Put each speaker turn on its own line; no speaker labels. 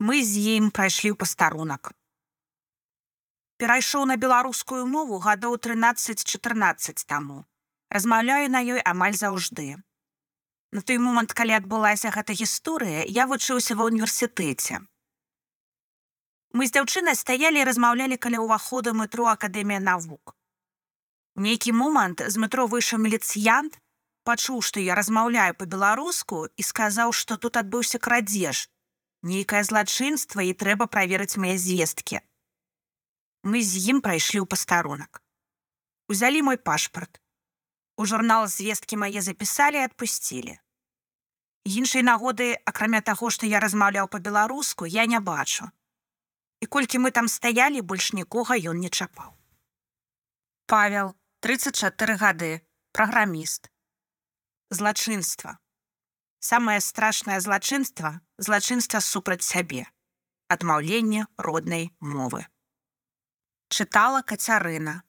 Мы з ім прайшлі ў пастарунак. Перайшоў на беларускую мову гадоў 13-14 таму. Размаўляю на ёй амаль заўжды. На той момант, калі адбылася гэта гісторыя, я вучыўся ва ўніверсітэце. Мы з дзяўчынай стаялі і размаўлялі каля ўваходу метро акадэмія навук. У нейкі момант з метро выйшаў міліцыянт, пачуў, што я размаўляю па-беларуску і сказаў, што тут адбыўся крадзеж, нейкае злачынства і трэба праверыць мае звесткі. Мы з ім прайшлі ў пастарунак. Узялі мой пашпарт. У журнал звесткі мае запісалі і адпусцілі. Іншай нагоды, акрамя таго, што я размаўляў па-беларуску, я не бачу. І колькі мы там стаялі, больш нікога ён не чапаў. Павел, 34 гады, праграміст. Злачынства. Самае страшнае злачынства злачынства супраць сябе. Адмаўленне роднай мовы. Чытала кацярына.